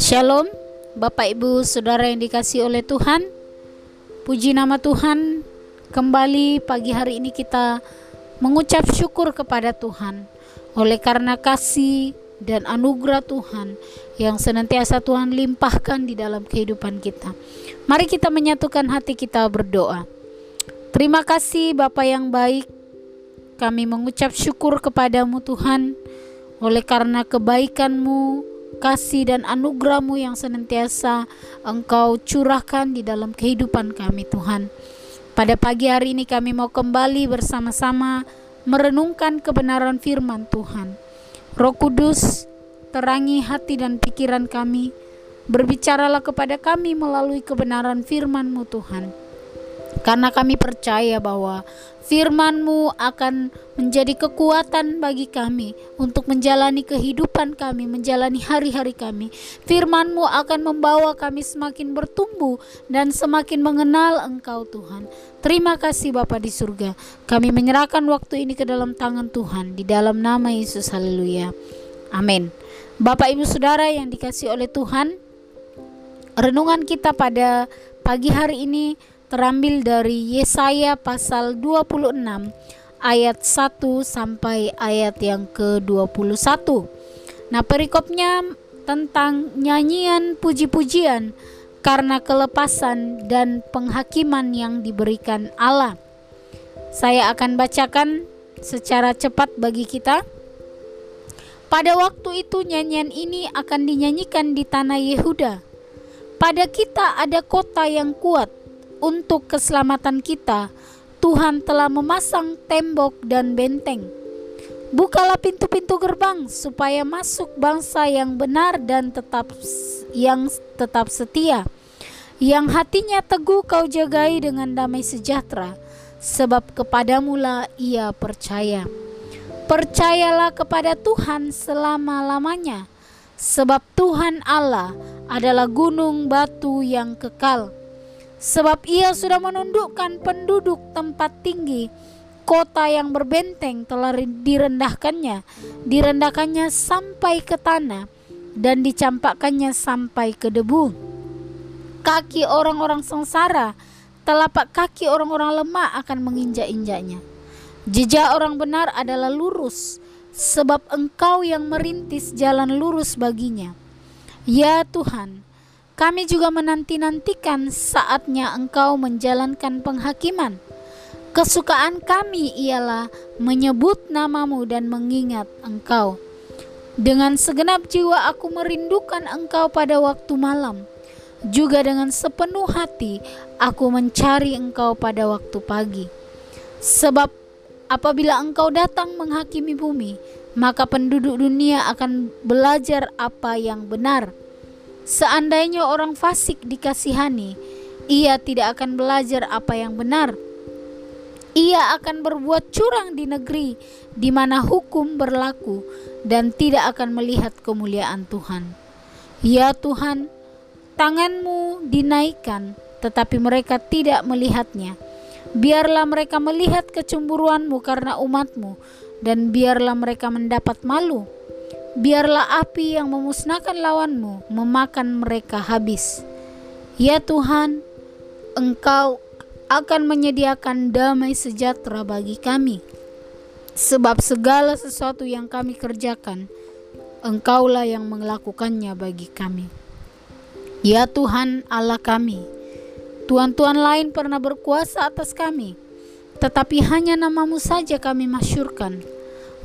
Shalom, Bapak Ibu Saudara yang dikasih oleh Tuhan. Puji nama Tuhan. Kembali pagi hari ini kita mengucap syukur kepada Tuhan oleh karena kasih dan anugerah Tuhan yang senantiasa Tuhan limpahkan di dalam kehidupan kita. Mari kita menyatukan hati kita berdoa. Terima kasih Bapa yang baik. Kami mengucap syukur kepadamu Tuhan oleh karena kebaikanmu, kasih dan anugerahmu yang senantiasa engkau curahkan di dalam kehidupan kami Tuhan. Pada pagi hari ini kami mau kembali bersama-sama merenungkan kebenaran firman Tuhan. Roh Kudus, terangi hati dan pikiran kami. Berbicaralah kepada kami melalui kebenaran firman-Mu Tuhan. Karena kami percaya bahwa Firman-Mu akan menjadi kekuatan bagi kami untuk menjalani kehidupan kami, menjalani hari-hari kami. Firman-Mu akan membawa kami semakin bertumbuh dan semakin mengenal Engkau Tuhan. Terima kasih Bapa di surga. Kami menyerahkan waktu ini ke dalam tangan Tuhan di dalam nama Yesus. Haleluya. Amin. Bapak Ibu Saudara yang dikasih oleh Tuhan, renungan kita pada pagi hari ini terambil dari Yesaya pasal 26 ayat 1 sampai ayat yang ke-21. Nah, perikopnya tentang nyanyian puji-pujian karena kelepasan dan penghakiman yang diberikan Allah. Saya akan bacakan secara cepat bagi kita. Pada waktu itu nyanyian ini akan dinyanyikan di tanah Yehuda. Pada kita ada kota yang kuat, untuk keselamatan kita, Tuhan telah memasang tembok dan benteng. Bukalah pintu-pintu gerbang supaya masuk bangsa yang benar dan tetap yang tetap setia. Yang hatinya teguh kau jagai dengan damai sejahtera, sebab kepadamulah ia percaya. Percayalah kepada Tuhan selama-lamanya, sebab Tuhan Allah adalah gunung batu yang kekal sebab ia sudah menundukkan penduduk tempat tinggi kota yang berbenteng telah direndahkannya direndahkannya sampai ke tanah dan dicampakkannya sampai ke debu. Kaki orang-orang sengsara telapak kaki orang-orang lemah akan menginjak-injaknya. Jejak orang benar adalah lurus sebab engkau yang merintis jalan lurus baginya. Ya Tuhan kami juga menanti-nantikan saatnya Engkau menjalankan penghakiman. Kesukaan kami ialah menyebut namamu dan mengingat Engkau. Dengan segenap jiwa aku merindukan Engkau pada waktu malam. Juga dengan sepenuh hati aku mencari Engkau pada waktu pagi. Sebab apabila Engkau datang menghakimi bumi, maka penduduk dunia akan belajar apa yang benar Seandainya orang fasik dikasihani, ia tidak akan belajar apa yang benar. Ia akan berbuat curang di negeri di mana hukum berlaku dan tidak akan melihat kemuliaan Tuhan. Ya Tuhan, tanganmu dinaikkan, tetapi mereka tidak melihatnya. Biarlah mereka melihat kecemburuanmu karena umatmu, dan biarlah mereka mendapat malu biarlah api yang memusnahkan lawanmu memakan mereka habis. Ya Tuhan, Engkau akan menyediakan damai sejahtera bagi kami. Sebab segala sesuatu yang kami kerjakan, Engkaulah yang melakukannya bagi kami. Ya Tuhan Allah kami, Tuhan-Tuhan lain pernah berkuasa atas kami, tetapi hanya namamu saja kami masyurkan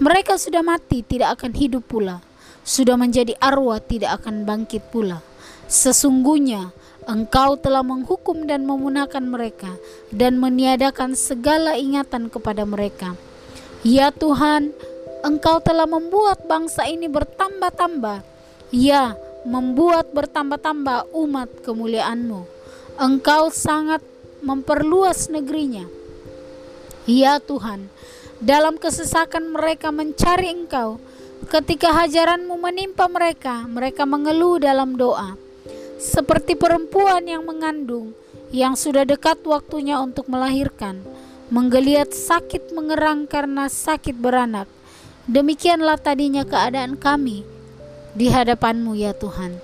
mereka sudah mati, tidak akan hidup pula. Sudah menjadi arwah, tidak akan bangkit pula. Sesungguhnya Engkau telah menghukum dan memunahkan mereka dan meniadakan segala ingatan kepada mereka. Ya Tuhan, Engkau telah membuat bangsa ini bertambah-tambah. Ya, membuat bertambah-tambah umat kemuliaan-Mu. Engkau sangat memperluas negerinya. Ya Tuhan, dalam kesesakan mereka mencari engkau. Ketika hajaranmu menimpa mereka, mereka mengeluh dalam doa. Seperti perempuan yang mengandung, yang sudah dekat waktunya untuk melahirkan. Menggeliat sakit mengerang karena sakit beranak. Demikianlah tadinya keadaan kami di hadapanmu ya Tuhan.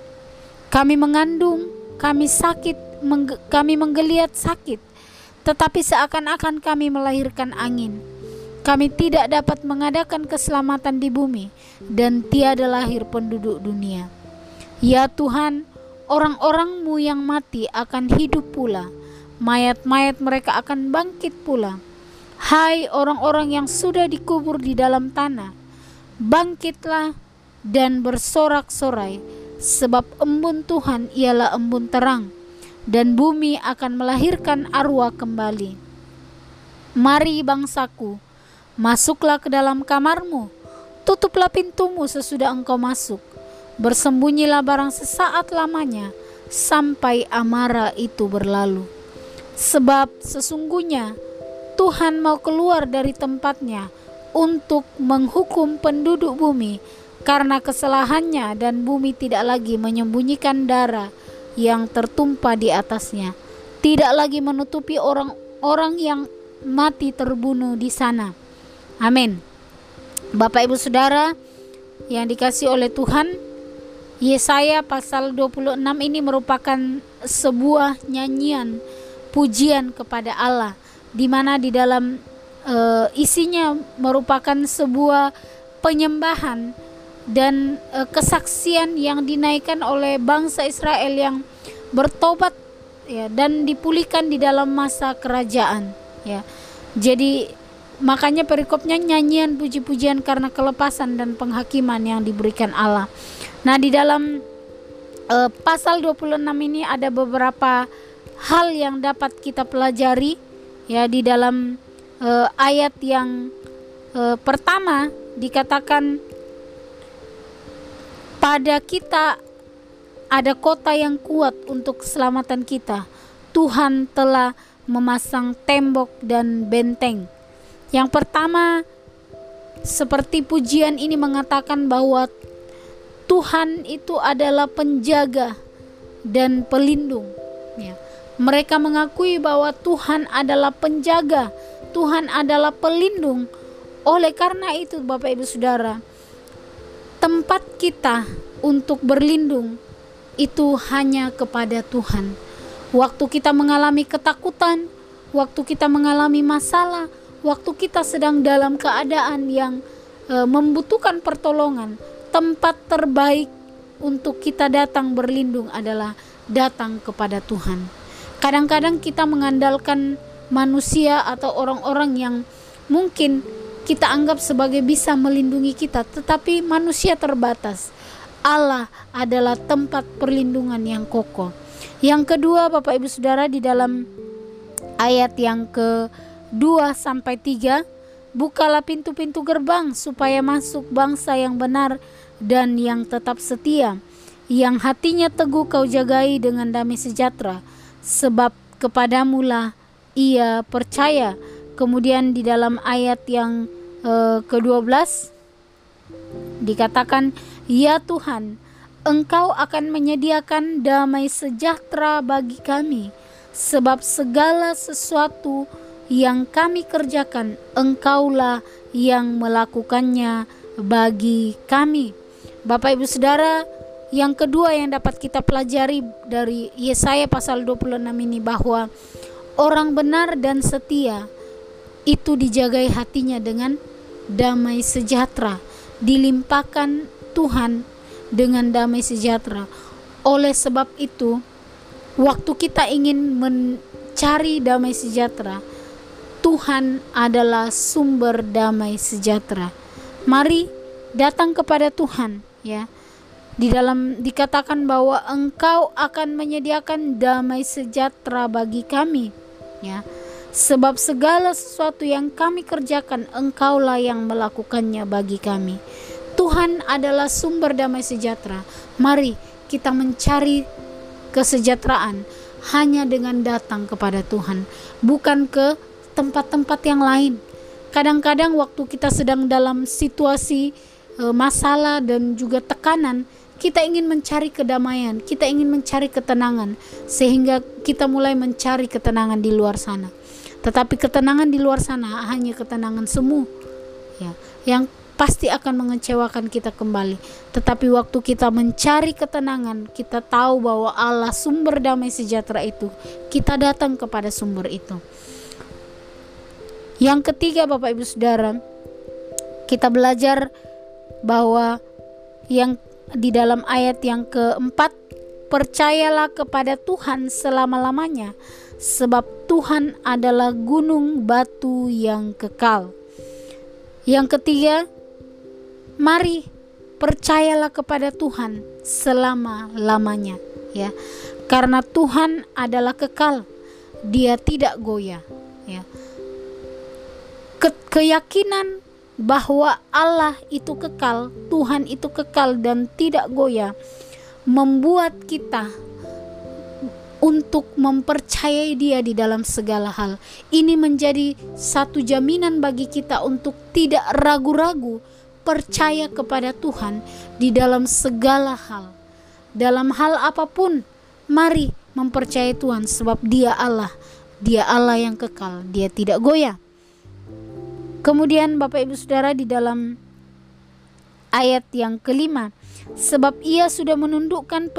Kami mengandung, kami sakit, kami menggeliat sakit, tetapi seakan-akan kami melahirkan angin. Kami tidak dapat mengadakan keselamatan di bumi dan tiada lahir penduduk dunia. Ya Tuhan, orang-orangmu yang mati akan hidup pula, mayat-mayat mereka akan bangkit pula. Hai orang-orang yang sudah dikubur di dalam tanah, bangkitlah dan bersorak-sorai, sebab embun Tuhan ialah embun terang, dan bumi akan melahirkan arwah kembali. Mari bangsaku, masuklah ke dalam kamarmu, tutuplah pintumu sesudah engkau masuk, bersembunyilah barang sesaat lamanya, sampai amarah itu berlalu. Sebab sesungguhnya Tuhan mau keluar dari tempatnya untuk menghukum penduduk bumi karena kesalahannya dan bumi tidak lagi menyembunyikan darah yang tertumpah di atasnya. Tidak lagi menutupi orang-orang yang mati terbunuh di sana. Amin. Bapak Ibu Saudara yang dikasih oleh Tuhan, Yesaya pasal 26 ini merupakan sebuah nyanyian pujian kepada Allah di mana di dalam uh, isinya merupakan sebuah penyembahan dan uh, kesaksian yang dinaikkan oleh bangsa Israel yang bertobat ya dan dipulihkan di dalam masa kerajaan ya. Jadi makanya perikopnya nyanyian puji-pujian karena kelepasan dan penghakiman yang diberikan Allah. Nah, di dalam uh, pasal 26 ini ada beberapa hal yang dapat kita pelajari ya di dalam uh, ayat yang uh, pertama dikatakan pada kita ada kota yang kuat untuk keselamatan kita. Tuhan telah memasang tembok dan benteng. Yang pertama, seperti pujian ini mengatakan bahwa Tuhan itu adalah penjaga dan pelindung. Ya. Mereka mengakui bahwa Tuhan adalah penjaga, Tuhan adalah pelindung. Oleh karena itu, Bapak Ibu Saudara, tempat kita untuk berlindung itu hanya kepada Tuhan. Waktu kita mengalami ketakutan, waktu kita mengalami masalah, waktu kita sedang dalam keadaan yang e, membutuhkan pertolongan, tempat terbaik untuk kita datang berlindung adalah datang kepada Tuhan. Kadang-kadang kita mengandalkan manusia atau orang-orang yang mungkin kita anggap sebagai bisa melindungi kita, tetapi manusia terbatas. Allah adalah tempat perlindungan yang kokoh. Yang kedua, Bapak Ibu Saudara di dalam ayat yang ke-2 sampai 3, bukalah pintu-pintu gerbang supaya masuk bangsa yang benar dan yang tetap setia, yang hatinya teguh kau jagai dengan damai sejahtera sebab kepadamulah ia percaya. Kemudian di dalam ayat yang uh, ke-12 dikatakan, "Ya Tuhan, Engkau akan menyediakan damai sejahtera bagi kami, sebab segala sesuatu yang kami kerjakan, Engkaulah yang melakukannya bagi kami." Bapak Ibu Saudara, yang kedua yang dapat kita pelajari dari Yesaya pasal 26 ini bahwa orang benar dan setia itu dijagai hatinya dengan damai sejahtera, dilimpahkan Tuhan dengan damai sejahtera. Oleh sebab itu, waktu kita ingin mencari damai sejahtera, Tuhan adalah sumber damai sejahtera. Mari datang kepada Tuhan, ya. Di dalam dikatakan bahwa engkau akan menyediakan damai sejahtera bagi kami ya. Sebab segala sesuatu yang kami kerjakan engkaulah yang melakukannya bagi kami. Tuhan adalah sumber damai sejahtera. Mari kita mencari kesejahteraan hanya dengan datang kepada Tuhan bukan ke tempat-tempat yang lain kadang-kadang waktu kita sedang dalam situasi e, masalah dan juga tekanan kita ingin mencari kedamaian, kita ingin mencari ketenangan, sehingga kita mulai mencari ketenangan di luar sana. Tetapi ketenangan di luar sana hanya ketenangan semu. Ya, yang pasti akan mengecewakan kita kembali. Tetapi waktu kita mencari ketenangan, kita tahu bahwa Allah sumber damai sejahtera itu, kita datang kepada sumber itu. Yang ketiga, Bapak Ibu Saudara, kita belajar bahwa yang di dalam ayat yang keempat, percayalah kepada Tuhan selama-lamanya, sebab Tuhan adalah gunung batu yang kekal. Yang ketiga, Mari percayalah kepada Tuhan selama-lamanya ya. Karena Tuhan adalah kekal. Dia tidak goyah ya. Ke keyakinan bahwa Allah itu kekal, Tuhan itu kekal dan tidak goyah membuat kita untuk mempercayai Dia di dalam segala hal. Ini menjadi satu jaminan bagi kita untuk tidak ragu-ragu percaya kepada Tuhan di dalam segala hal. Dalam hal apa pun, mari mempercayai Tuhan sebab Dia Allah. Dia Allah yang kekal, Dia tidak goyah. Kemudian Bapak Ibu Saudara di dalam ayat yang kelima, sebab Ia sudah menundukkan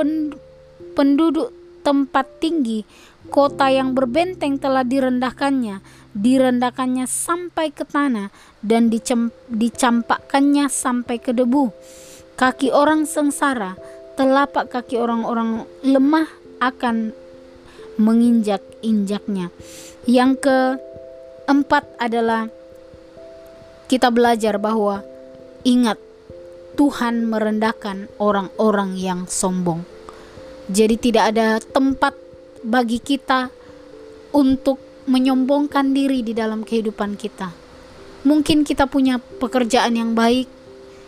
penduduk tempat tinggi, kota yang berbenteng telah direndahkannya, direndahkannya sampai ke tanah dan dicampakkannya sampai ke debu. Kaki orang sengsara, telapak kaki orang-orang lemah akan menginjak-injaknya. Yang keempat adalah kita belajar bahwa ingat Tuhan merendahkan orang-orang yang sombong. Jadi tidak ada tempat bagi kita untuk menyombongkan diri di dalam kehidupan kita. Mungkin kita punya pekerjaan yang baik,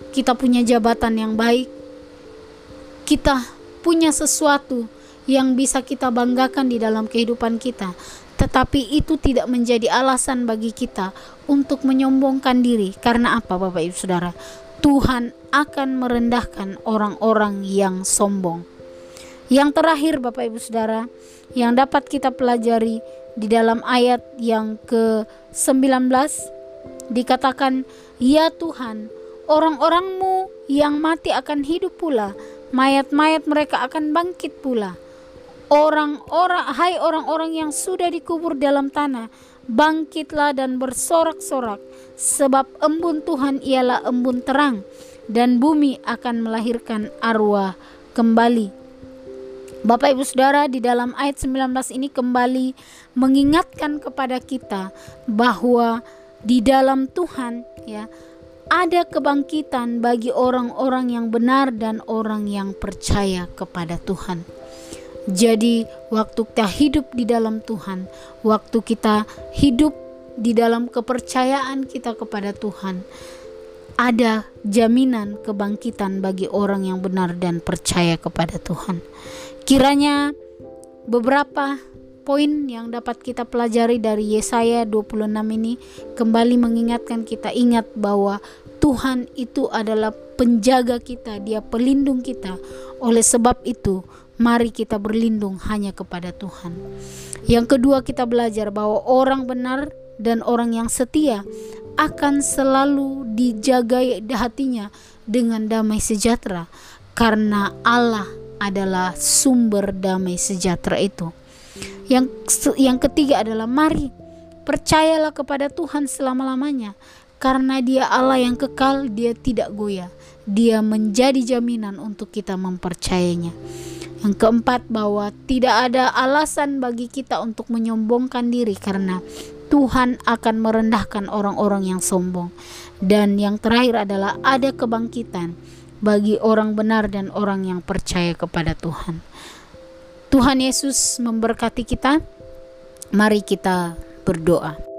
kita punya jabatan yang baik, kita punya sesuatu yang bisa kita banggakan di dalam kehidupan kita, tetapi itu tidak menjadi alasan bagi kita untuk menyombongkan diri. Karena apa, Bapak Ibu Saudara? Tuhan akan merendahkan orang-orang yang sombong. Yang terakhir, Bapak Ibu Saudara, yang dapat kita pelajari di dalam ayat yang ke-19 dikatakan, "Ya Tuhan, orang-orangmu yang mati akan hidup pula, mayat-mayat mereka akan bangkit pula. Orang-orang, hai orang-orang yang sudah dikubur dalam tanah, bangkitlah dan bersorak-sorak, sebab embun Tuhan ialah embun terang, dan bumi akan melahirkan arwah kembali." Bapak Ibu Saudara di dalam ayat 19 ini kembali mengingatkan kepada kita bahwa di dalam Tuhan ya ada kebangkitan bagi orang-orang yang benar dan orang yang percaya kepada Tuhan. Jadi waktu kita hidup di dalam Tuhan, waktu kita hidup di dalam kepercayaan kita kepada Tuhan, ada jaminan kebangkitan bagi orang yang benar dan percaya kepada Tuhan. Kiranya beberapa poin yang dapat kita pelajari dari Yesaya 26 ini kembali mengingatkan kita ingat bahwa Tuhan itu adalah penjaga kita, Dia pelindung kita. Oleh sebab itu, mari kita berlindung hanya kepada Tuhan. Yang kedua, kita belajar bahwa orang benar dan orang yang setia akan selalu dijaga hatinya dengan damai sejahtera karena Allah adalah sumber damai sejahtera itu. Yang yang ketiga adalah mari percayalah kepada Tuhan selama-lamanya karena Dia Allah yang kekal, Dia tidak goyah. Dia menjadi jaminan untuk kita mempercayainya. Yang keempat bahwa tidak ada alasan bagi kita untuk menyombongkan diri karena Tuhan akan merendahkan orang-orang yang sombong. Dan yang terakhir adalah ada kebangkitan bagi orang benar dan orang yang percaya kepada Tuhan. Tuhan Yesus memberkati kita. Mari kita berdoa.